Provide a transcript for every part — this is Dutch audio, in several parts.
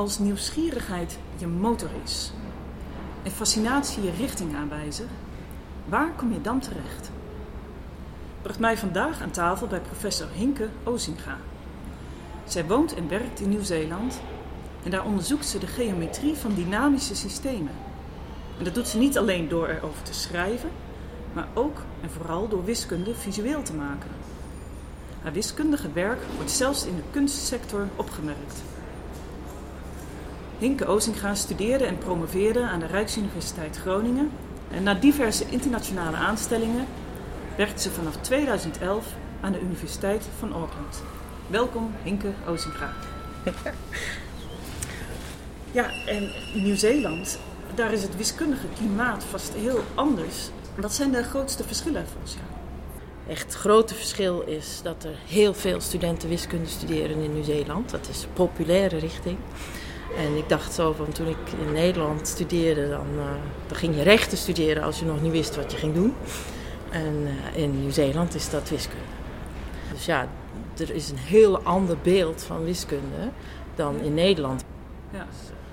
Als nieuwsgierigheid je motor is en fascinatie je richting aanwijzen, waar kom je dan terecht? Bracht mij vandaag aan tafel bij professor Hinke Ozinga. Zij woont en werkt in Nieuw-Zeeland en daar onderzoekt ze de geometrie van dynamische systemen. En dat doet ze niet alleen door erover te schrijven, maar ook en vooral door wiskunde visueel te maken. Haar wiskundige werk wordt zelfs in de kunstsector opgemerkt. Hinke Ozinga studeerde en promoveerde aan de Rijksuniversiteit Groningen en na diverse internationale aanstellingen werkte ze vanaf 2011 aan de Universiteit van Auckland. Welkom Hinke Ozinga. Ja, en Nieuw-Zeeland, daar is het wiskundige klimaat vast heel anders. Wat zijn de grootste verschillen volgens jou? Echt het grote verschil is dat er heel veel studenten wiskunde studeren in Nieuw-Zeeland. Dat is een populaire richting. En ik dacht zo van toen ik in Nederland studeerde, dan, uh, dan ging je rechten studeren als je nog niet wist wat je ging doen. En uh, in Nieuw-Zeeland is dat wiskunde. Dus ja, er is een heel ander beeld van wiskunde dan in Nederland. Ja.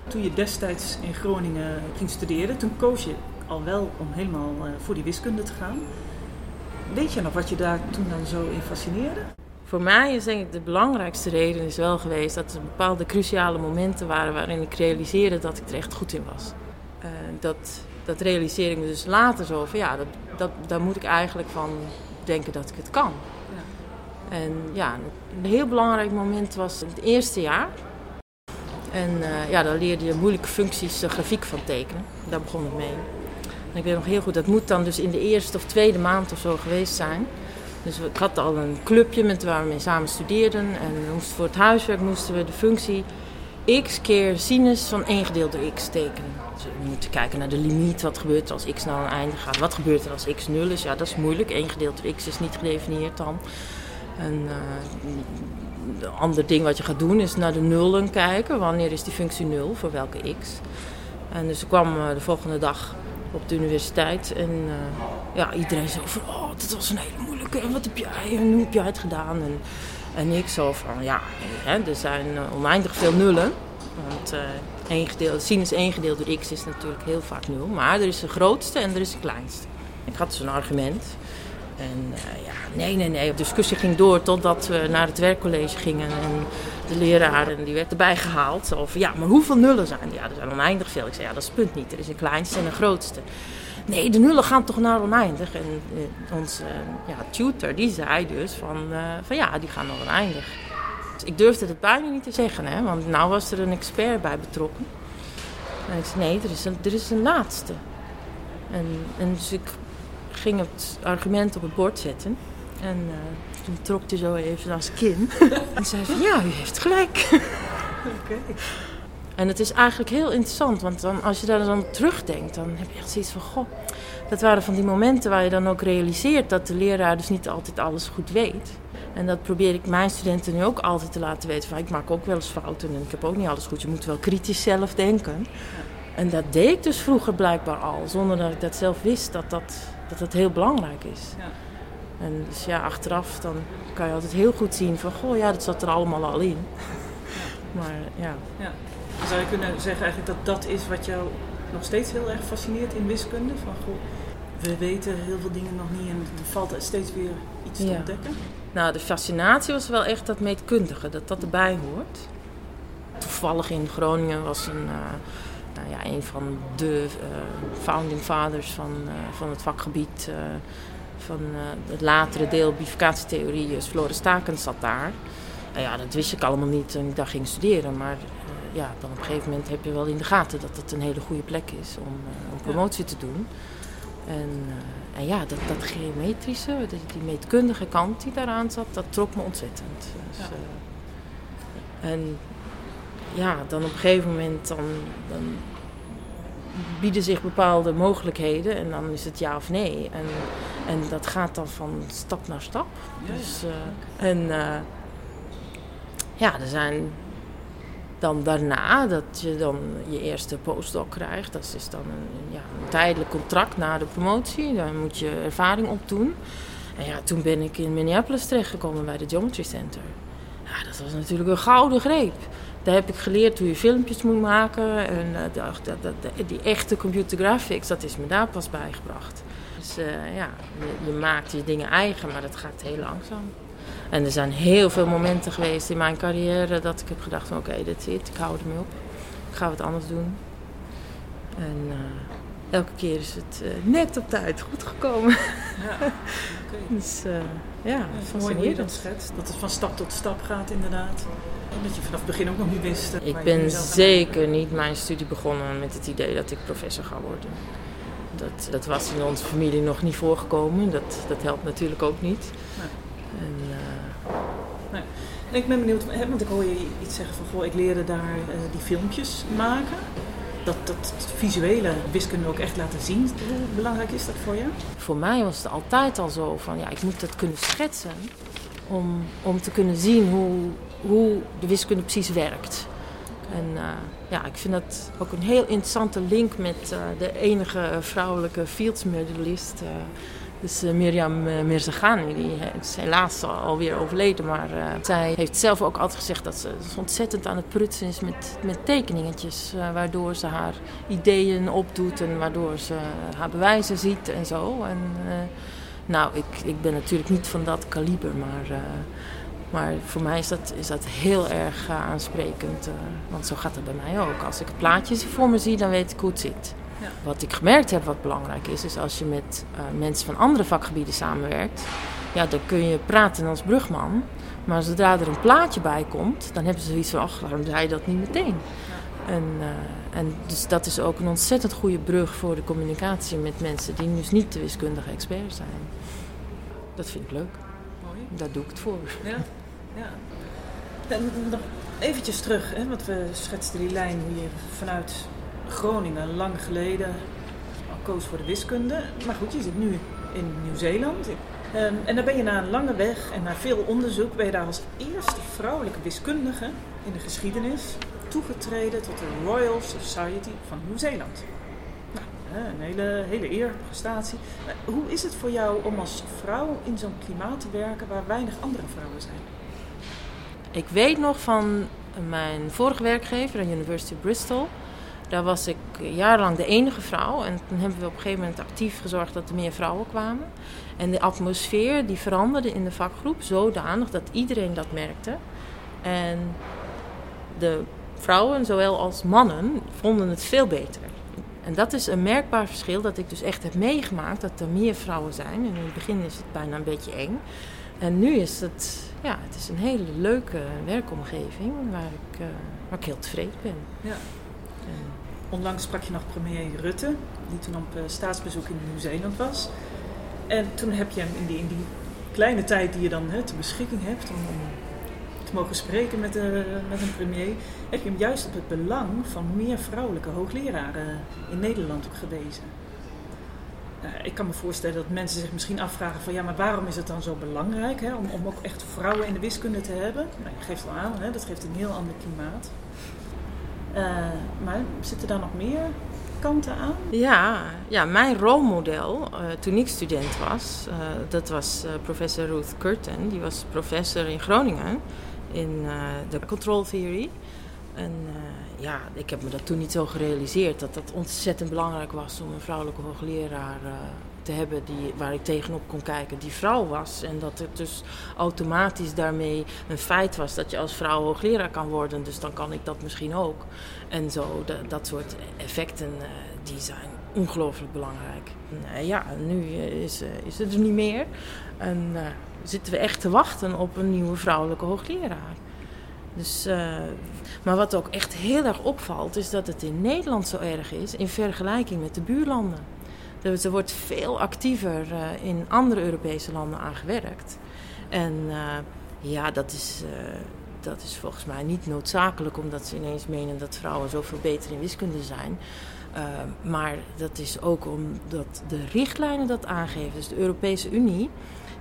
Toen je destijds in Groningen ging studeren, toen koos je al wel om helemaal uh, voor die wiskunde te gaan. Weet je nog wat je daar toen dan zo in fascineerde? Voor mij is denk ik de belangrijkste reden is wel geweest dat er bepaalde cruciale momenten waren waarin ik realiseerde dat ik er echt goed in was. Uh, dat, dat realiseer ik me dus later zo van ja, dat, dat, daar moet ik eigenlijk van denken dat ik het kan. Ja. En ja, een heel belangrijk moment was het eerste jaar. En uh, ja, daar leerde je moeilijke functies, de grafiek van tekenen. Daar begon het mee. En ik weet nog heel goed, dat moet dan dus in de eerste of tweede maand of zo geweest zijn. Dus ik had al een clubje met waar we mee samen studeerden. En voor het huiswerk moesten we de functie x keer sinus van 1 gedeeld x tekenen. Dus we moeten kijken naar de limiet. Wat gebeurt er als x naar een einde gaat? Wat gebeurt er als x 0 is? Ja, dat is moeilijk. 1 gedeeld x is niet gedefinieerd dan. En uh, een ander ding wat je gaat doen is naar de nullen kijken. Wanneer is die functie 0 voor welke x? En dus ik kwam uh, de volgende dag op de universiteit. En uh, ja, iedereen zo van, oh, dat was een hele moeilijke. En wat heb jij, en hoe heb jij het gedaan? En, en ik zo van, ja, hè, er zijn oneindig veel nullen. Want uh, 1 gedeeld, sinus 1 gedeeld door x is natuurlijk heel vaak 0. Maar er is de grootste en er is de kleinste. Ik had zo'n argument. En uh, ja, nee, nee, nee. De discussie ging door totdat we naar het werkcollege gingen. En de leraar en die werd erbij gehaald. Of ja, maar hoeveel nullen zijn er? Ja, er zijn oneindig veel. Ik zei, ja, dat is punt niet. Er is een kleinste en een grootste. Nee, de nullen gaan toch naar oneindig. En uh, onze uh, ja, tutor die zei dus van, uh, van ja, die gaan naar oneindig. Dus ik durfde het bijna niet te zeggen, hè, want nou was er een expert bij betrokken. En zei, nee, er is een, er is een laatste. En, en dus ik ging het argument op het bord zetten. En uh, toen trok hij zo even naar zijn kin. en zei van, ja, u heeft gelijk. Okay. En het is eigenlijk heel interessant, want dan, als je daar dan terugdenkt, dan heb je echt zoiets van, goh, dat waren van die momenten waar je dan ook realiseert dat de leraar dus niet altijd alles goed weet. En dat probeer ik mijn studenten nu ook altijd te laten weten. Van, ik maak ook wel eens fouten en ik heb ook niet alles goed. Je moet wel kritisch zelf denken. En dat deed ik dus vroeger blijkbaar al, zonder dat ik dat zelf wist, dat dat, dat, dat heel belangrijk is. Ja. En dus ja, achteraf dan kan je altijd heel goed zien van, goh, ja, dat zat er allemaal al in. maar ja. ja. Zou je kunnen zeggen eigenlijk dat dat is wat jou nog steeds heel erg fascineert in wiskunde? Van, goh, we weten heel veel dingen nog niet en er valt steeds weer iets te Ja. ontdekken. Nou, de fascinatie was wel echt dat meetkundige, dat dat erbij hoort. Toevallig in Groningen was een, uh, nou ja, een van de uh, founding fathers van, uh, van het vakgebied van het latere deel bifurcatietheorie, Floris Stakens zat daar. Nou ja, dat wist ik allemaal niet toen ik daar ging studeren, maar ja, dan op een gegeven moment heb je wel in de gaten dat het een hele goede plek is om, om promotie te doen. En, uh, en ja, dat, dat geometrische, die, die meetkundige kant die daaraan zat, dat trok me ontzettend. Dus, uh, en ja, dan op een gegeven moment dan, dan bieden zich bepaalde mogelijkheden en dan is het ja of nee. En, en dat gaat dan van stap naar stap. Ja. Dus, uh, en ja, er zijn dan daarna dat je dan je eerste postdoc krijgt. Dat is dan een, ja, tijdelijk contract na de promotie. Daar moet je ervaring opdoen. En ja, toen ben ik in Minneapolis terechtgekomen bij de Geometry Center. Ja, dat was natuurlijk een gouden greep. daar heb ik geleerd hoe je filmpjes moet maken. En uh, die echte computer graphics, dat is me daar pas bijgebracht. Dus uh, ja, je, je, maakt je dingen eigen, maar dat gaat heel langzaam. En er zijn heel veel momenten geweest in mijn carrière dat ik heb gedacht van oké, okay, dit is het, ik hou ermee op. Ik ga wat anders doen. En uh, elke keer is het uh, net op tijd goed gekomen. Ja, okay. dus uh, ja, ja mooi hoe je dat schetst. Dat het van stap tot stap gaat inderdaad. En dat je vanaf het begin ook nog niet wist. Ik ben zeker niet mijn studie begonnen met het idee dat ik professor ga worden. Dat, dat was in onze familie nog niet voorgekomen. Dat, dat helpt natuurlijk ook niet. En, nee. Ik ben benieuwd, want ik hoor je iets zeggen van goh, ik leerde daar die filmpjes maken dat, dat visuele wiskunde ook echt laten zien. Hoe belangrijk is dat voor je? Voor mij was het altijd al zo van ja, ik moet dat kunnen schetsen om, om te kunnen zien hoe, hoe de wiskunde precies werkt. En uh, ja, ik vind dat ook een heel interessante link met uh, de enige vrouwelijke fields medalist. Uh, dus uh, Mirjam uh, Mirzaghani, die is helaas alweer overleden. Maar uh, zij heeft zelf ook altijd gezegd dat ze ontzettend aan het prutsen is met, met tekeningetjes. waardoor ze haar ideeën opdoet en waardoor ze haar bewijzen ziet en zo. En, nou, ik, ik ben natuurlijk niet van dat kaliber, maar, maar voor mij is dat, is dat heel erg aansprekend. want zo gaat het bij mij ook. Als ik plaatjes voor me zie, dan weet ik hoe het zit. Ja. Wat ik gemerkt heb wat belangrijk is, is als je met uh, mensen van andere vakgebieden samenwerkt, ja, dan kun je praten als brugman. Maar zodra er een plaatje bij komt, dan hebben ze zoiets van, ach, waarom zei je dat niet meteen? Ja. En, uh, en dus dat is ook een ontzettend goede brug voor de communicatie met mensen die dus niet de wiskundige expert zijn. Dat vind ik leuk. Mooi. Daar doe ik het voor. Ja, ja. En nog eventjes terug, hè, want we schetsten die lijn hier vanuit Groningen lang geleden al koos voor de wiskunde. Maar goed, je zit nu in Nieuw-Zeeland. Ehm, en dan ben je na een lange weg en na veel onderzoek... ben je daar als eerste vrouwelijke wiskundige in de geschiedenis... toegetreden tot de Royal Society van Nieuw-Zeeland. Nou, een hele, hele eer, prestatie. hoe is het voor jou om als vrouw in zo'n klimaat te werken... waar weinig andere vrouwen zijn? Ik weet nog van mijn vorige werkgever, de University of Bristol... Daar was ik jarenlang de enige vrouw. En toen hebben we op een gegeven moment actief gezorgd dat er meer vrouwen kwamen. En de atmosfeer die veranderde in de vakgroep zodanig dat iedereen dat merkte. En de vrouwen, zowel als mannen, vonden het veel beter. En dat is een merkbaar verschil dat ik dus echt heb meegemaakt dat er meer vrouwen zijn. En in het begin is het bijna een beetje eng. En nu is het, ja, het is een hele leuke werkomgeving waar ik, uh, waar ik heel tevreden ben. Ja. Onlangs sprak je nog premier Rutte, die toen op uh, staatsbezoek in Nieuw-Zeeland was. En toen heb je hem in die, in die kleine tijd die je dan hè, ter beschikking hebt om, te mogen spreken met, de, met een premier, heb je hem juist op het belang van meer vrouwelijke hoogleraren in Nederland ook gewezen. Uh, ik kan me voorstellen dat mensen zich misschien afvragen van ja, maar waarom is het dan zo belangrijk hè, om, om ook echt vrouwen in de wiskunde te hebben? Nou, je geeft al aan, hè, dat geeft een heel ander klimaat. Uh, maar zitten daar nog meer kanten aan? Ja, ja mijn rolmodel uh, toen ik student was, uh, dat was professor Ruth Curtin. Die was professor in Groningen in de control theory. En ja, ik heb me dat toen niet zo gerealiseerd dat dat ontzettend belangrijk was om een vrouwelijke hoogleraar te hebben die, waar ik tegenop kon kijken, die vrouw was. En dat het dus automatisch daarmee een feit was dat je als vrouw hoogleraar kan worden. Dus dan kan ik dat misschien ook. En zo, dat soort effecten, uh, die zijn ongelooflijk belangrijk. Uh, ja, nu is, uh, is het er niet meer. En zitten we echt te wachten op een nieuwe vrouwelijke hoogleraar. Dus, maar wat ook echt heel erg opvalt, is dat het in Nederland zo erg is in vergelijking met de buurlanden. Dus er wordt veel actiever uh, in andere Europese landen aan gewerkt. En uh, ja, dat is, uh, dat is volgens mij niet noodzakelijk omdat ze ineens menen dat vrouwen zoveel beter in wiskunde zijn. maar dat is ook omdat de richtlijnen dat aangeven. Dus de Europese Unie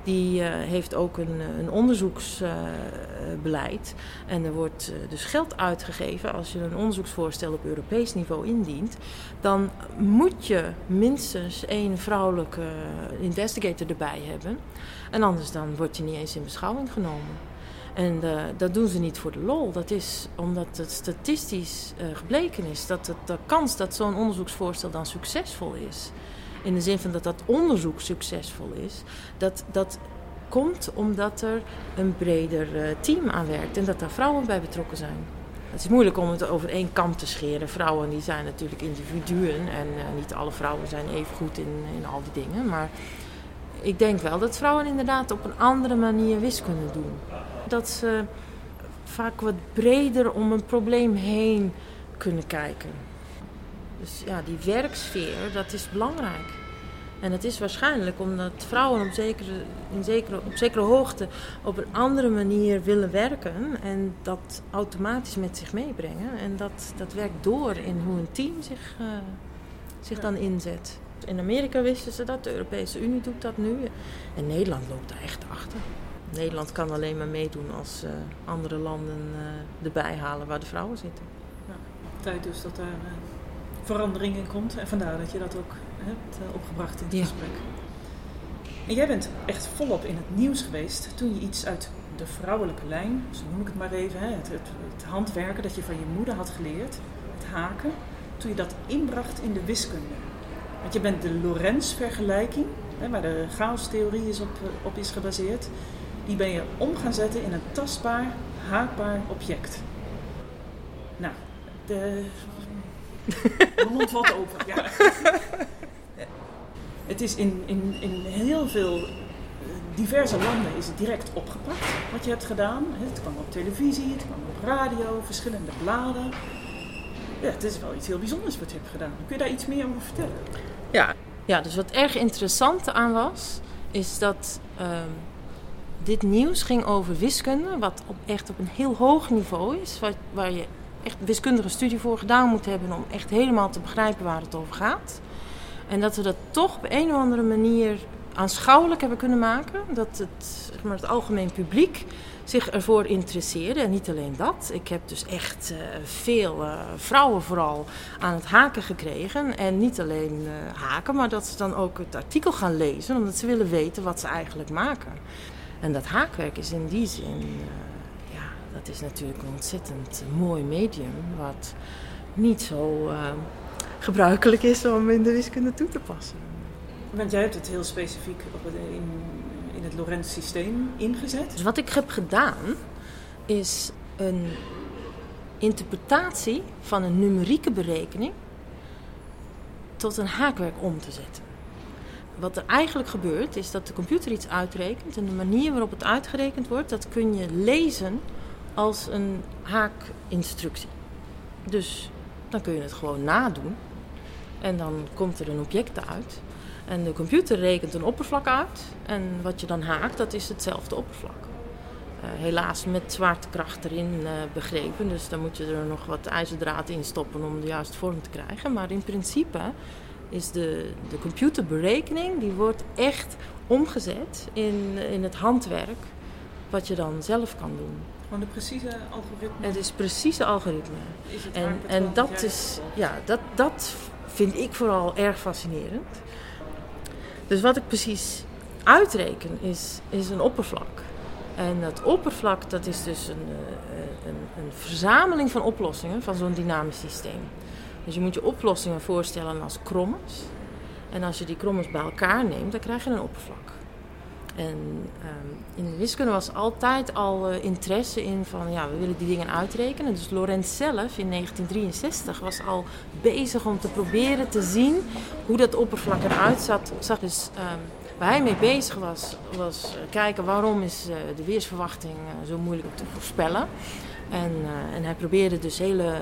die uh, heeft ook een, een onderzoeksbeleid. En er wordt uh, dus geld uitgegeven als je een onderzoeksvoorstel op Europees niveau indient. Dan moet je minstens één vrouwelijke investigator erbij hebben. En anders dan wordt je niet eens in beschouwing genomen. En dat doen ze niet voor de lol. Dat is omdat het statistisch gebleken is dat de kans dat zo'n onderzoeksvoorstel dan succesvol is, in de zin van dat dat onderzoek succesvol is, dat, dat komt omdat er een breder uh, team aan werkt en dat daar vrouwen bij betrokken zijn. Het is moeilijk om het over één kam te scheren. Vrouwen die zijn natuurlijk individuen en niet alle vrouwen zijn even goed in, in al die dingen. Maar ik denk wel dat vrouwen inderdaad op een andere manier wiskunde doen. Dat ze vaak wat breder om een probleem heen kunnen kijken. Dus ja, die werksfeer, dat is belangrijk. En het is waarschijnlijk omdat vrouwen op zekere, in zekere, op zekere hoogte op een andere manier willen werken en dat automatisch met zich meebrengen. En dat, dat werkt door in hoe een team zich, uh, zich dan inzet. In Amerika wisten ze dat, de Europese Unie doet dat nu. En Nederland loopt daar echt achter. Nederland kan alleen maar meedoen als uh, andere landen uh, erbij halen waar de vrouwen zitten. Ja, tijd dus dat daar verandering in komt. En vandaar dat je dat ook hebt opgebracht in het ja. gesprek. En jij bent echt volop in het nieuws geweest toen je iets uit de vrouwelijke lijn, zo noem ik het maar even, hè, het, het, het handwerken dat je van je moeder had geleerd, het haken, toen je dat inbracht in de wiskunde. Want je bent de Lorentz-vergelijking, waar de chaostheorie is op, op is gebaseerd, die ben je om gaan zetten in een tastbaar, haakbaar object. Nou, de, de mond valt open. Ja. Het is in, in, in heel veel eh, diverse landen is het direct opgepakt wat je hebt gedaan. Het kwam op televisie, het kwam op radio, verschillende bladen. Ja, het is wel iets heel bijzonders wat je hebt gedaan. Kun je daar iets meer over vertellen? Ja, ja dus wat erg interessant aan was, is dat um, dit nieuws ging over wiskunde, wat op, echt op een heel hoog niveau is, waar je echt wiskundige studie voor gedaan moet hebben om echt helemaal te begrijpen waar het over gaat. En dat we dat toch op een of andere manier aanschouwelijk hebben kunnen maken. Dat het, zeg maar, het algemeen publiek zich ervoor interesseerde. En niet alleen dat. Ik heb dus echt uh, veel uh, vrouwen vooral aan het haken gekregen. En niet alleen uh, haken, maar dat ze dan ook het artikel gaan lezen. Omdat ze willen weten wat ze eigenlijk maken. En dat haakwerk is in die zin, dat is natuurlijk een ontzettend mooi medium. Wat niet zo gebruikelijk is om in de wiskunde toe te passen. Want jij hebt het heel specifiek op het, in, in het Lorentz-systeem ingezet. Dus wat ik heb gedaan is een interpretatie van een numerieke berekening tot een haakwerk om te zetten. Wat er eigenlijk gebeurt is dat de computer iets uitrekent en de manier waarop het uitgerekend wordt, dat kun je lezen als een haakinstructie. Dus dan kun je het gewoon nadoen en dan komt er een object uit. En de computer rekent een oppervlak uit. En wat je dan haakt, dat is hetzelfde oppervlak. Uh, helaas met zwaartekracht erin uh, begrepen. Dus dan moet je er nog wat ijzerdraad in stoppen om de juiste vorm te krijgen. Maar in principe is de, de computerberekening, die wordt echt omgezet in, in het handwerk. Wat je dan zelf kan doen. Gewoon de precieze algoritme? Het is precieze algoritme. Is het en en dat, is, ja, dat, dat vind ik vooral erg fascinerend. Dus wat ik precies uitreken is, is een oppervlak. En dat oppervlak dat is dus een, eh, een, een verzameling van oplossingen van zo'n dynamisch systeem. Dus je moet je oplossingen voorstellen als krommers. En als je die krommers bij elkaar neemt, dan krijg je een oppervlak. En um, in de wiskunde was altijd al uh, interesse in van ja, we willen die dingen uitrekenen. Dus Lorentz zelf in 1963 was al bezig om te proberen te zien hoe dat oppervlak eruit zat. zag. Dus um, waar hij mee bezig was, was uh, kijken waarom is uh, de weersverwachting zo moeilijk te voorspellen. En, en hij probeerde dus hele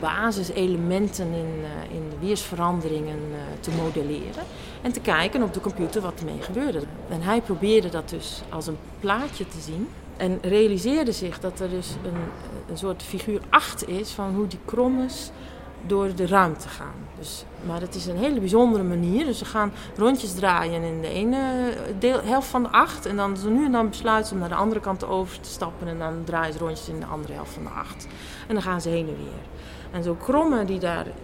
basiselementen in, uh, in de weersveranderingen uh, te modelleren. En te kijken op de computer wat ermee gebeurde. En hij probeerde dat dus als een plaatje te zien. En realiseerde zich dat er dus een, een soort figuur 8 is van hoe die krommes door de ruimte gaan. Dus, maar het is een hele bijzondere manier. Dus ze gaan rondjes draaien in de ene deel, helft van de acht. En dan ze nu en dan besluiten om naar de andere kant over te stappen. En dan draaien ze rondjes in de andere helft van de acht. En dan gaan ze heen en weer. En zo'n kromme die daarin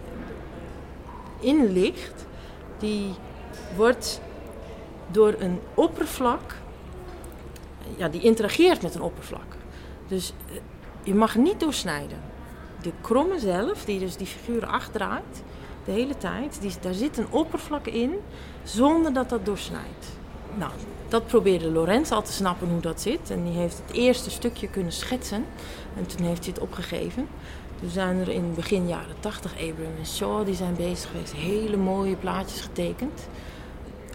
ligt, die wordt door een oppervlak ja, die interageert met een oppervlak. Dus eh, je mag niet doorsnijden. De kromme zelf, die dus die figuren achterdraait, de hele tijd, die, daar zit een oppervlak in zonder dat dat doorsnijdt. Nou, dat probeerde Lorenz al te snappen hoe dat zit. En die heeft het eerste stukje kunnen schetsen. En toen heeft hij het opgegeven. Toen zijn er in begin jaren 80 Abraham en Shaw die zijn bezig geweest. Hele mooie plaatjes getekend.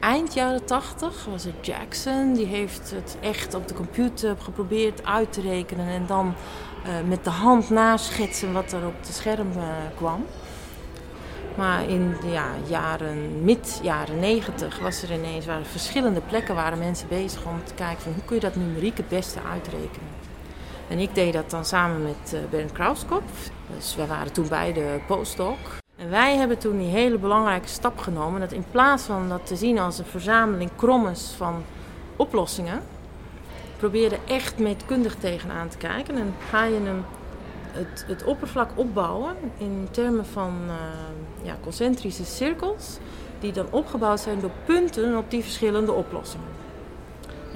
Eind jaren 80 was het Jackson. Die heeft het echt op de computer geprobeerd uit te rekenen. En dan uh, met de hand naschetsen wat er op het scherm uh, kwam. Maar in de ja, jaren, mid jaren 90 was er ineens waren verschillende plekken waren mensen bezig om te kijken van hoe kun je dat numeriek het beste uitrekenen. En ik deed dat dan samen met uh, Bernd Krauskopf. Dus we waren toen bij de postdoc. En wij hebben toen die hele belangrijke stap genomen. Dat in plaats van dat te zien als een verzameling krommes van oplossingen, probeerde echt meetkundig tegenaan te kijken. En ga je hem het, het oppervlak opbouwen in termen van uh, ja, concentrische cirkels, die dan opgebouwd zijn door punten op die verschillende oplossingen.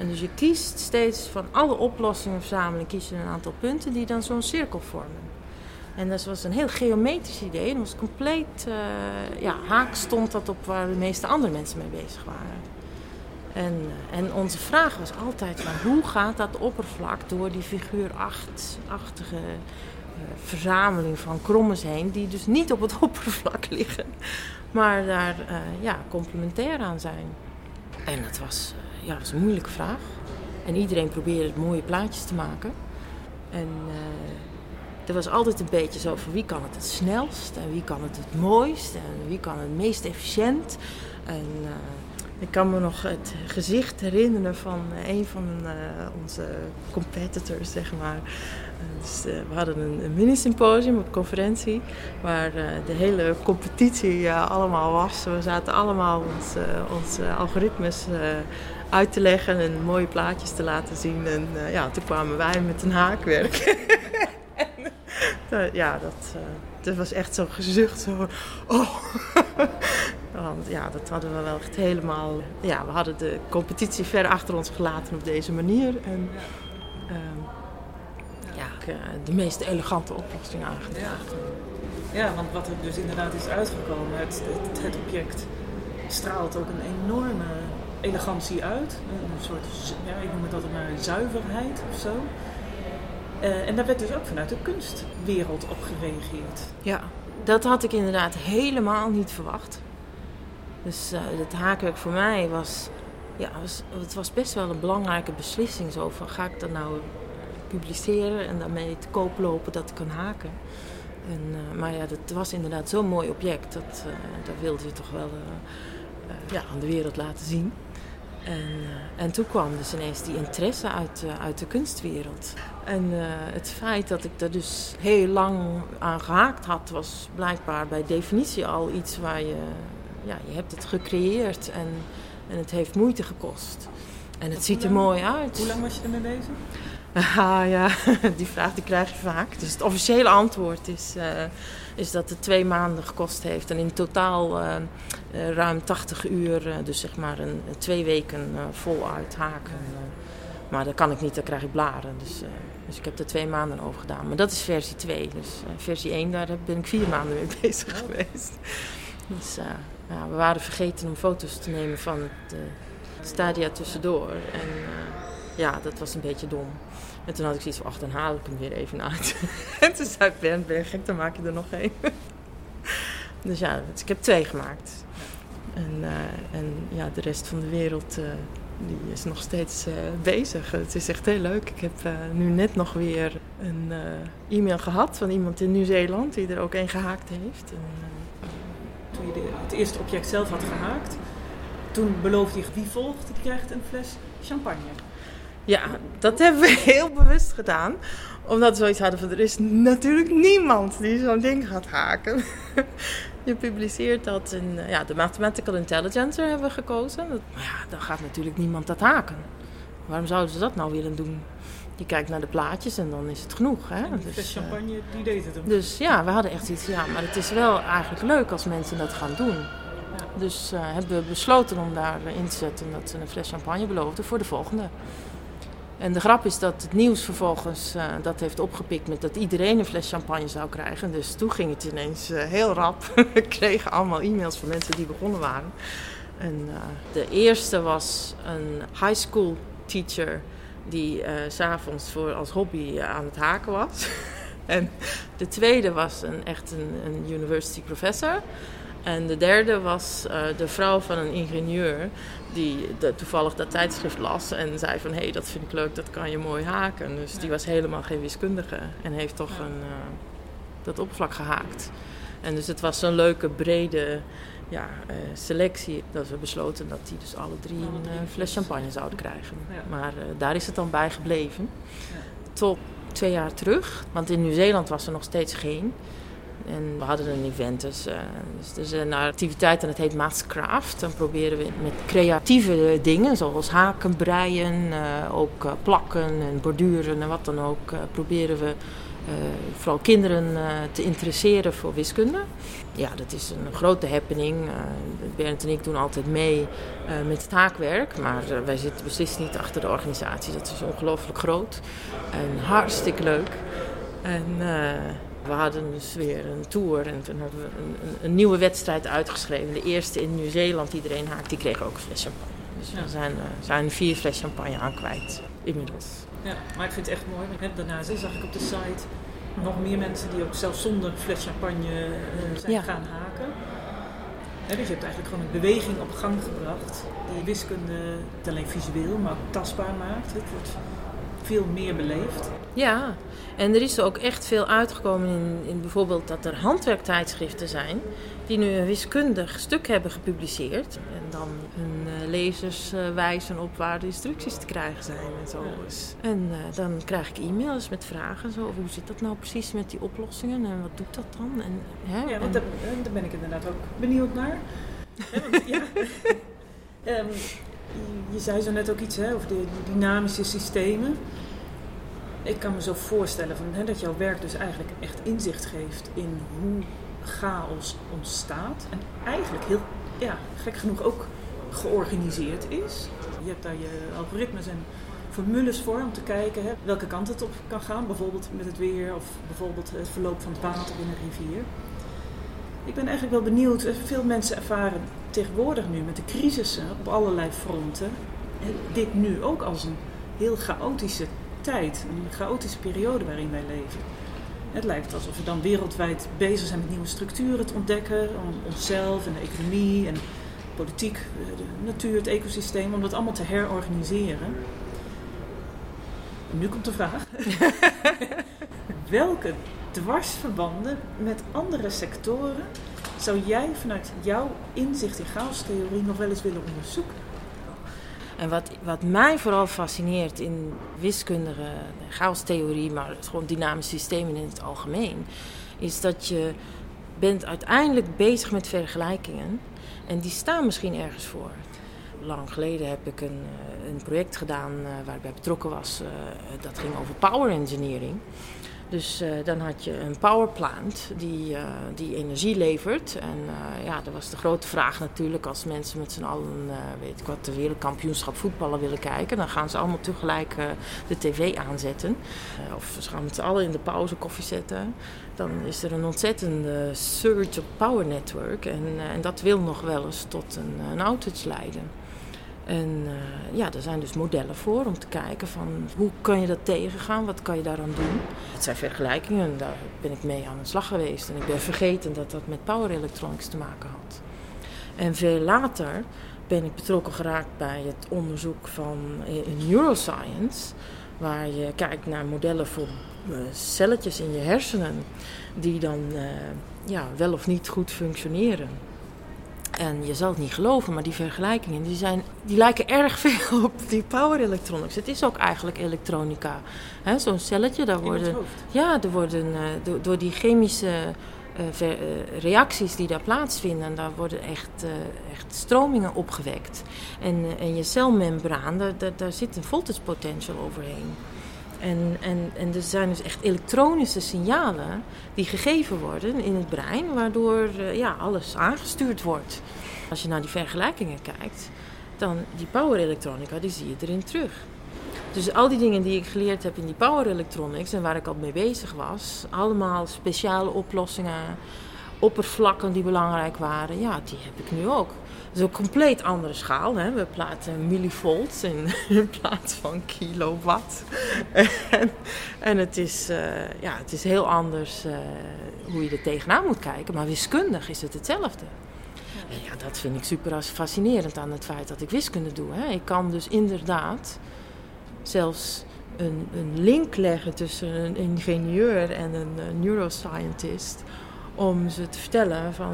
Dus je kiest steeds van alle oplossingen verzamelen, kies je een aantal punten die dan zo'n cirkel vormen. En dat was een heel geometrisch idee. En was compleet uh, ja, haak stond dat op waar de meeste andere mensen mee bezig waren. En, en onze vraag was altijd van hoe gaat dat oppervlak door die figuur 8-achtige verzameling van krommes heen, die dus niet op het oppervlak liggen, maar daar ja, complementair aan zijn. En dat was, uh, ja, was een moeilijke vraag. En iedereen probeerde mooie plaatjes te maken. En uh, er was altijd een beetje zo van wie kan het het snelst en wie kan het het mooist en wie kan het meest efficiënt. En ik kan me nog het gezicht herinneren van een van onze competitors, zeg maar. Dus, we hadden een, een mini-symposium op conferentie waar de hele competitie allemaal was. We zaten allemaal ons, onze algoritmes uit te leggen en mooie plaatjes te laten zien. En ja, toen kwamen wij met een haakwerk. en, ja, dat, dat was echt zo'n gezucht. Zo, oh. Want ja, dat hadden we wel echt helemaal. Ja, we hadden de competitie ver achter ons gelaten op deze manier. En, ehm, uh, de meest elegante oplossing aangedragen. Ja. ja. want wat er dus inderdaad is uitgekomen, het, het, het, object straalt ook een enorme elegantie uit. Een soort, ja, ik noem het altijd maar zuiverheid of zo. Uh, en daar werd dus ook vanuit de kunstwereld op gereageerd. Ja, dat had ik inderdaad helemaal niet verwacht. Dus uh, het haakwerk voor mij was, ja, was, het was best wel een belangrijke beslissing. Zo van, ga ik dat nou publiceren en daarmee te koop lopen dat ik kan haken. En, uh, maar ja, dat was inderdaad zo'n mooi object. Dat, uh, dat wilde je toch wel uh, ja, aan de wereld laten zien. En, en toen kwam dus ineens die interesse uit, uit de kunstwereld. En het feit dat ik daar dus heel lang aan gehaakt had, was blijkbaar bij definitie al iets waar je, ja, je hebt het gecreëerd en, en het heeft moeite gekost. En het ziet er mooi uit. Hoe lang was je ermee bezig? Ah ja, die vraag die krijg je vaak. Dus het officiële antwoord is, uh, is dat het twee maanden gekost heeft. En in totaal uh, uh, ruim 80 uur, dus zeg maar een, twee weken voluit haken. maar dat kan ik niet, dan krijg ik blaren. Dus, dus ik heb er twee maanden over gedaan. Maar dat is versie 2. Dus versie 1, daar ben ik vier maanden mee bezig geweest. Dus ja, we waren vergeten om foto's te nemen van het stadia tussendoor. En ja, dat was een beetje dom. En toen had ik zoiets van, ach, dan haal ik hem weer even uit. en toen zei Ben, ben je gek, dan maak je er nog één. dus ja, dus ik heb twee gemaakt. En, uh, en ja, de rest van de wereld uh, die is nog steeds uh, bezig. Het is echt heel leuk. Ik heb nu net nog weer een e-mail gehad van iemand in Nieuw-Zeeland die er ook één gehaakt heeft. En, Toen je het eerste object zelf had gehaakt, toen beloofde je wie volgt, die krijgt een fles champagne. Ja, dat hebben we heel bewust gedaan. Omdat we zoiets hadden van, er is natuurlijk niemand die zo'n ding gaat haken. Je publiceert dat in eh, ja, de Mathematical Intelligencer hebben we gekozen. Maar ja, dan gaat natuurlijk niemand dat haken. Waarom zouden ze dat nou willen doen? Je kijkt naar de plaatjes en dan is het genoeg. Hè? En die dus, champagne, die deed het hem. Dus ja, we hadden echt iets, ja, maar het is wel eigenlijk leuk als mensen dat gaan doen. Dus uh, hebben we besloten om daarin te zetten dat ze een fles champagne beloofden voor de volgende. En de grap is dat het nieuws vervolgens uh, dat heeft opgepikt met dat iedereen een fles champagne zou krijgen. Dus toen ging het ineens uh, heel rap. We kregen allemaal e-mails van mensen die begonnen waren. En uh, de eerste was een high school teacher die s s'avonds voor als hobby aan het haken was. en de tweede was een, echt een, een university professor. En de derde was uh, de vrouw van een ingenieur die de, toevallig dat tijdschrift las en zei van hé, hey, dat vind ik leuk, dat kan je mooi haken. Dus die was helemaal geen wiskundige en heeft toch een, uh, dat oppervlak gehaakt. En dus het was zo'n leuke, brede ja, uh, selectie dat we besloten dat die dus alle drie een fles champagne zouden krijgen. Maar daar is het dan bij gebleven. Tot twee jaar terug, want in Nieuw-Zeeland was er nog steeds geen. En we hadden een event, dus, uh, dus is een activiteit en het heet Mathscraft. Dan proberen we met creatieve dingen, zoals haken, breien, uh, ook plakken en borduren en wat dan ook, proberen we vooral kinderen te interesseren voor wiskunde. Ja, dat is een grote happening. Bernd en ik doen altijd mee met het haakwerk, maar wij zitten beslist niet achter de organisatie. Dat is ongelooflijk groot en hartstikke leuk. En we hadden dus weer een tour en toen hadden we een, een, een nieuwe wedstrijd uitgeschreven. De eerste in Nieuw-Zeeland, iedereen haakt, die kreeg ook een fles champagne. Dus we zijn, uh, zijn vier fles champagne aan kwijt, inmiddels. Ja, maar ik vind het echt mooi. Want daarna zag ik op de site nog meer mensen die ook zelfs zonder fles champagne uh, zijn ja. gaan haken. He, dus je hebt eigenlijk gewoon een beweging op gang gebracht die wiskunde niet alleen visueel, maar ook tastbaar maakt. Het wordt veel meer beleefd. Ja, en er is ook echt veel uitgekomen in, in bijvoorbeeld dat er handwerktijdschriften zijn die nu een wiskundig stuk hebben gepubliceerd. En dan hun uh, lezers uh, wijzen op waar de instructies te krijgen zijn en zo. Ja. En uh, dan krijg ik e-mails met vragen zo over hoe zit dat nou precies met die oplossingen en wat doet dat dan? En, hè? Ja, want daar, daar, ben ik inderdaad ook benieuwd naar. ja, um, je zei zo net ook iets hè, over de dynamische systemen. Ik kan me zo voorstellen van, hè, dat jouw werk dus eigenlijk echt inzicht geeft in hoe chaos ontstaat. En eigenlijk heel, ja, gek genoeg ook georganiseerd is. Je hebt daar je algoritmes en formules voor om te kijken hè, welke kant het op kan gaan. Bijvoorbeeld met het weer of bijvoorbeeld het verloop van het water in een rivier. Ik ben eigenlijk wel benieuwd. Veel mensen ervaren tegenwoordig nu met de crisissen op allerlei fronten dit nu ook als een heel chaotische tijd, een chaotische periode waarin wij leven. Het lijkt alsof we dan wereldwijd bezig zijn met nieuwe structuren te ontdekken, om onszelf en de economie en politiek, de natuur, het ecosysteem, om dat allemaal te herorganiseren. En nu komt de vraag: welke dwarsverbanden met andere sectoren zou jij vanuit jouw inzicht in chaostheorie nog wel eens willen onderzoeken? En wat, wat mij vooral fascineert in wiskundige chaostheorie, maar gewoon dynamische systemen in het algemeen, is dat je bent uiteindelijk bezig met vergelijkingen en die staan misschien ergens voor. Lang geleden heb ik een, eh, een project gedaan uh, waar ik bij betrokken was. Uh, dat ging over power engineering. Dus uh, dan had je een powerplant die, uh, die energie levert. En uh, ja, dat was de grote vraag natuurlijk. Als mensen met z'n allen, weet ik wat, de wereldkampioenschap voetballen willen kijken. Dan gaan ze allemaal tegelijk de tv aanzetten. of ze gaan met z'n allen in de pauze koffie zetten. Dan is er een ontzettende surge op power network. En, en dat wil nog wel eens tot een, een outage leiden. En uh, ja, er zijn dus modellen voor om te kijken van hoe kan je dat tegengaan, wat kan je daaraan doen. Het zijn vergelijkingen, daar ben ik mee aan de slag geweest. En ik ben vergeten dat dat met power electronics te maken had. En veel later ben ik betrokken geraakt bij het onderzoek van neuroscience, waar je kijkt naar modellen voor uh, celletjes in je hersenen die dan ja, wel of niet goed functioneren. En je zal het niet geloven, maar die vergelijkingen die zijn, die lijken erg veel op die power electronics. Het is ook eigenlijk elektronica. Zo'n celletje, daar worden, ja, er worden uh, door, door, die chemische uh, ver, uh, reacties die daar plaatsvinden, daar worden echt, echt stromingen opgewekt. En, en je celmembraan, daar, daar, daar zit een voltage potential overheen. En, en, en er zijn dus echt elektronische signalen die gegeven worden in het brein, waardoor uh, ja, alles aangestuurd wordt. Als je naar die vergelijkingen kijkt, dan die power elektronica, die zie je erin terug. Dus al die dingen die ik geleerd heb in die power electronics en waar ik al mee bezig was, allemaal speciale oplossingen, oppervlakken die belangrijk waren, ja, die heb ik nu ook. Het is een compleet andere schaal. Hè? We plaatsen millivolts in, plaats van kilowatt. en, en het, is, uh, ja, het is heel anders uh, hoe je er tegenaan moet kijken. Maar wiskundig is het hetzelfde. En ja, dat vind ik super fascinerend aan het feit dat ik wiskunde doe. Hè? Ik kan dus inderdaad zelfs een, een link leggen tussen een ingenieur en een neuroscientist. Om ze te vertellen van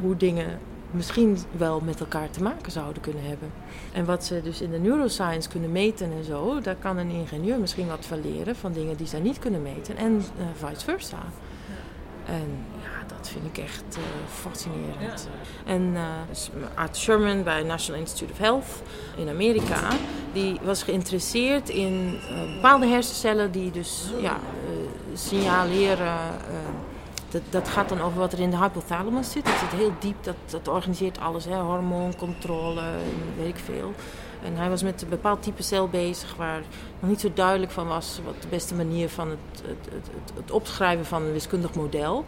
hoe dingen misschien wel met elkaar te maken zouden kunnen hebben. En wat ze dus in de neuroscience kunnen meten en zo, daar kan een ingenieur misschien wat van leren van dingen die zij niet kunnen meten en uh, vice versa. En ja, dat vind ik echt uh, fascinerend. En uh, dus Art Sherman bij National Institute of Health in Amerika, die was geïnteresseerd in bepaalde hersencellen die dus ja, signaleren dat, dat gaat dan over wat er in de hypothalamus zit. Dat zit heel diep, dat, dat organiseert alles, hè, hormooncontrole, weet ik veel. En hij was met een bepaald type cel bezig waar nog niet zo duidelijk van was wat de beste manier van het, het, het, het opschrijven van een wiskundig model.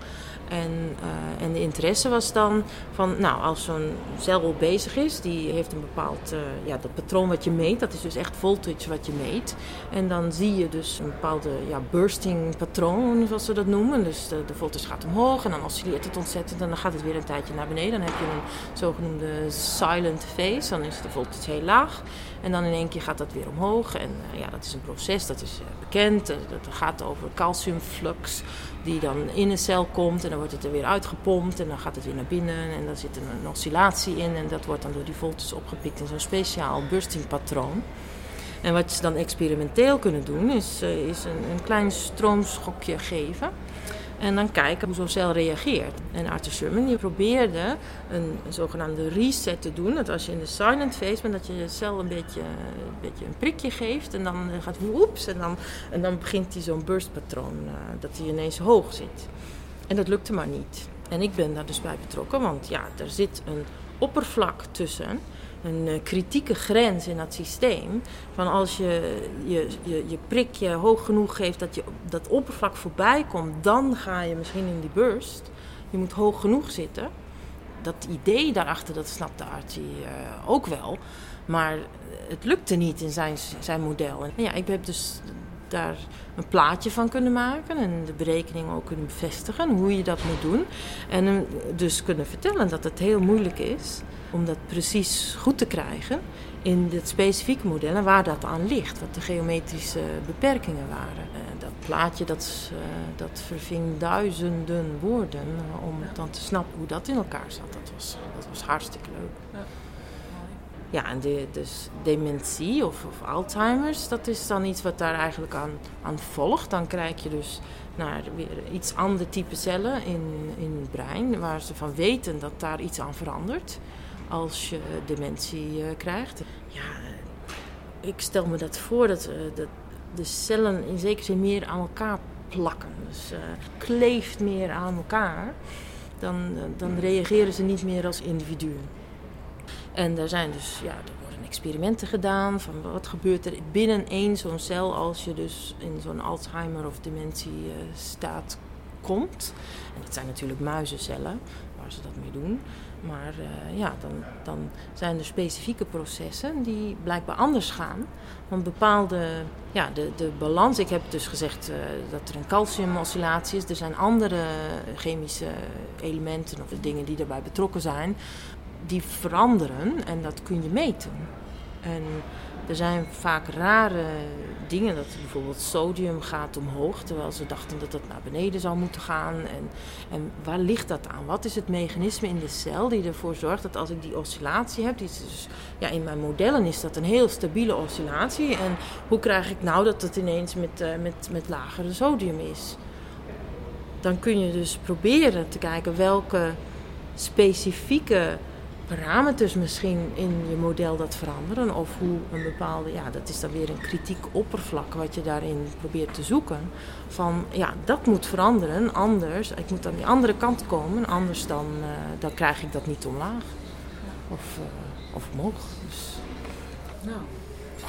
En, uh, en de interesse was dan van, nou, als zo'n cel bezig is, die heeft een bepaald, uh, ja, dat patroon wat je meet, dat is dus echt voltage wat je meet. En dan zie je dus een bepaalde, ja, bursting patroon, zoals ze dat noemen. Dus de, de voltage gaat omhoog en dan oscilleert het ontzettend en dan gaat het weer een tijdje naar beneden. Dan heb je een zogenoemde silent phase, dan is de voltage heel laag. En dan in één keer gaat dat weer omhoog. En uh, ja, dat is een proces, dat is bekend. dat gaat over calciumflux die dan in een cel komt en dan wordt het er weer uitgepompt en dan gaat het weer naar binnen en dan zit er een oscillatie in en dat wordt dan door die voltes opgepikt in zo'n speciaal burstingpatroon. En wat ze dan experimenteel kunnen doen is, is een, een klein stroomschokje geven. En dan kijken hoe zo'n cel reageert. En Arthur Sherman die probeerde een, zogenaamde reset te doen. Dat als je in de silent phase bent, dat je je cel een beetje, een beetje een prikje geeft. En dan gaat woeps. En dan, en dan begint hij zo'n burstpatroon, uh, dat hij ineens hoog zit. En dat lukte maar niet. En ik ben daar dus bij betrokken, want ja, er zit een oppervlak tussen een uh, kritieke grens in dat systeem. Van als je je, je je prikje hoog genoeg geeft dat je dat oppervlak voorbij komt, dan ga je misschien in die burst. Je moet hoog genoeg zitten. Dat idee daarachter, dat snapte Archie uh, ook wel. Maar het lukte niet in zijn, zijn model. En ja, ik heb dus daar een plaatje van kunnen maken en de berekening ook kunnen bevestigen hoe je dat moet doen. En dus kunnen vertellen dat het heel moeilijk is om dat precies goed te krijgen in het specifieke model en waar dat aan ligt, wat de geometrische beperkingen waren. Uh, dat plaatje dat, uh, dat verving duizenden woorden om dan te snappen hoe dat in elkaar zat. Dat was, dat was hartstikke leuk. Ja. Ja, en de, dus dementie of, of, Alzheimer's, dat is dan iets wat daar eigenlijk aan, aan volgt. Dan krijg je dus naar weer iets ander type cellen in, in het brein, waar ze van weten dat daar iets aan verandert als je dementie uh, krijgt. Ja, ik stel me dat voor dat, uh, dat de cellen in zekere zin meer aan elkaar plakken. Dus uh, kleeft meer aan elkaar. Dan, dan reageren ze niet meer als individuen. En er zijn dus, ja, er worden experimenten gedaan van wat gebeurt er binnen één zo'n cel als je dus in zo'n Alzheimer of dementie staat komt. En dat zijn natuurlijk muizencellen waar ze dat mee doen. Maar uh, ja, dan, dan zijn er specifieke processen die blijkbaar anders gaan. Want bepaalde, ja, de, de balans, ik heb dus gezegd uh, dat er een calciumoscillatie is. Er zijn andere chemische elementen of dingen die daarbij betrokken zijn, die veranderen en dat kun je meten. En er zijn vaak rare dingen, dat bijvoorbeeld sodium gaat omhoog, terwijl ze dachten dat het naar beneden zou moeten gaan. En, en waar ligt dat aan? Wat is het mechanisme in de cel die ervoor zorgt dat als ik die oscillatie heb, die dus, ja, in mijn modellen is dat een heel stabiele oscillatie. En hoe krijg ik nou dat het ineens met, uh, met, met lagere sodium is? Dan kun je dus proberen te kijken welke specifieke parameters misschien in je model dat veranderen. Of hoe een bepaalde, ja, dat is dan weer een kritiek oppervlak wat je daarin probeert te zoeken. Van ja, dat moet veranderen, anders, ik moet aan die andere kant komen, anders dan, uh, dan krijg ik dat niet omlaag. Of, uh, of omhoog. Dus. Nou,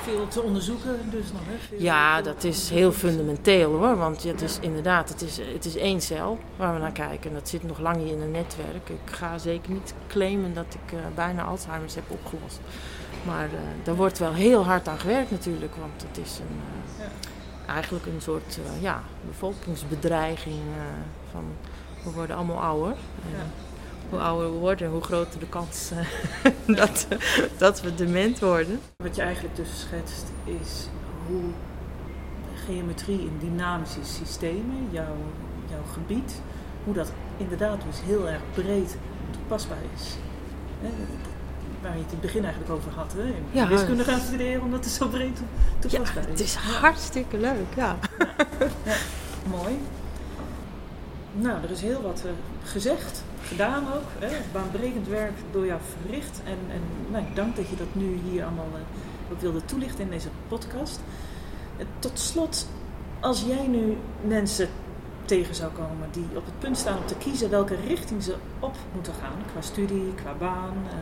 veel te onderzoeken dus nog, hè? Veel, Ja, dat is heel fundamenteel hoor. Want het is inderdaad, het is, het is één cel waar we naar kijken. En dat zit nog lang niet in een netwerk. Ik ga zeker niet claimen dat ik eh, bijna Alzheimer's heb opgelost. Maar eh, daar wordt wel heel hard aan gewerkt natuurlijk. Want het is een, eh, Ja. eigenlijk een soort ja, bevolkingsbedreiging. van, we worden allemaal ouder. Ja. Hoe ouder we worden, hoe groter de kans eh, dat, dat we dement worden. Wat je eigenlijk dus schetst is hoe geometrie in dynamische systemen, jouw, jouw gebied, hoe dat inderdaad dus heel erg breed toepasbaar is. Hè, Waar je het in het begin eigenlijk over had. Hè? Ja. Wiskunde gaan studeren omdat het zo breed toe- Ja, toepasbaar het is. is hartstikke leuk, ja. Mooi. Nou, er is heel wat eh, gezegd, gedaan ook. Hè? Baanbrekend werk door jou verricht. En, en nou, dank dat je dat nu hier allemaal eh, ook wilde toelichten in deze podcast. Eh, tot slot, als jij nu mensen tegen zou komen die op het punt staan om te kiezen welke richting ze op moeten gaan, qua studie, qua baan, eh,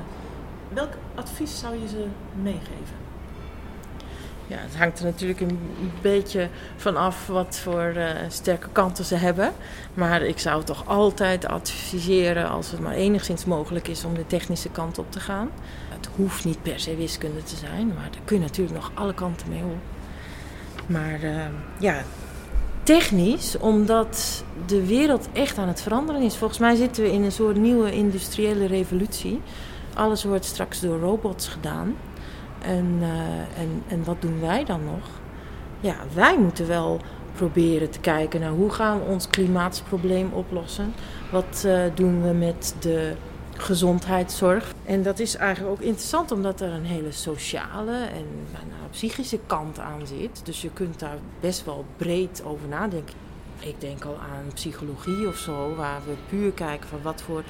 welk advies zou je ze meegeven? Ja, het hangt er natuurlijk een beetje van af wat voor eh, sterke kanten ze hebben. Maar ik zou toch altijd adviseren, als het maar enigszins mogelijk is, om de technische kant op te gaan. Het hoeft niet per se wiskunde te zijn, maar daar kun je natuurlijk nog alle kanten mee op. Maar eh, ja, technisch, omdat de wereld echt aan het veranderen is. Volgens mij zitten we in een soort nieuwe industriële revolutie. Alles wordt straks door robots gedaan. En, eh, en, en wat doen wij dan nog? Ja, wij moeten wel proberen te kijken naar hoe gaan we ons klimaatprobleem oplossen. Wat eh, doen we met de gezondheidszorg? En dat is eigenlijk ook interessant omdat er een hele sociale en bijna psychische kant aan zit. Dus je kunt daar best wel breed over nadenken. Ik denk al aan psychologie of zo, waar we puur kijken van wat voor,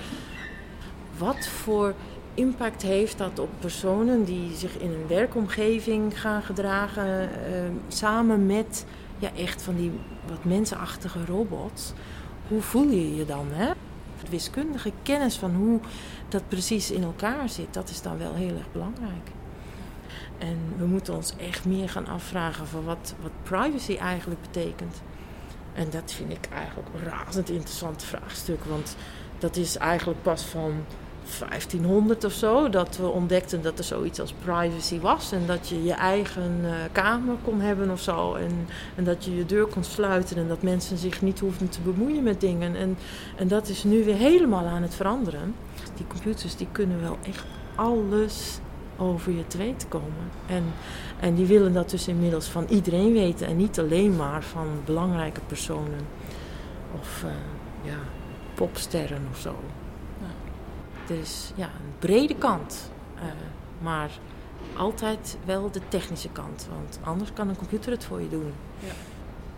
wat voor impact heeft dat op personen die zich in een werkomgeving gaan gedragen, eh, samen met ja, echt van die wat mensenachtige robots. Hoe voel je je dan? Hè? Wiskundige kennis van hoe dat precies in elkaar zit, dat is dan wel heel erg belangrijk. En we moeten ons echt meer gaan afvragen van wat, wat privacy eigenlijk betekent. En dat vind ik eigenlijk een razend interessant vraagstuk. Want dat is eigenlijk pas van 1500 of zo dat we ontdekten dat er zoiets als privacy was. En dat je je eigen eh, kamer kon hebben of zo. En, en dat je je deur kon sluiten en dat mensen zich niet hoefden te bemoeien met dingen. En, en dat is nu weer helemaal aan het veranderen. Die computers die kunnen wel echt alles over je te weten komen. En, en die willen dat dus inmiddels van iedereen weten en niet alleen maar van belangrijke personen of eh, ja, popsterren of zo. Er is ja, een brede kant, eh, maar altijd wel de technische kant, want anders kan een computer het voor je doen.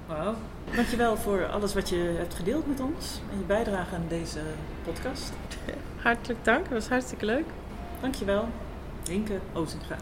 Wauw. Dankjewel voor alles wat je hebt gedeeld met ons en je bijdrage aan deze podcast. Hartelijk dank, dat was hartstikke leuk. Dankjewel, Rinke Ozinga.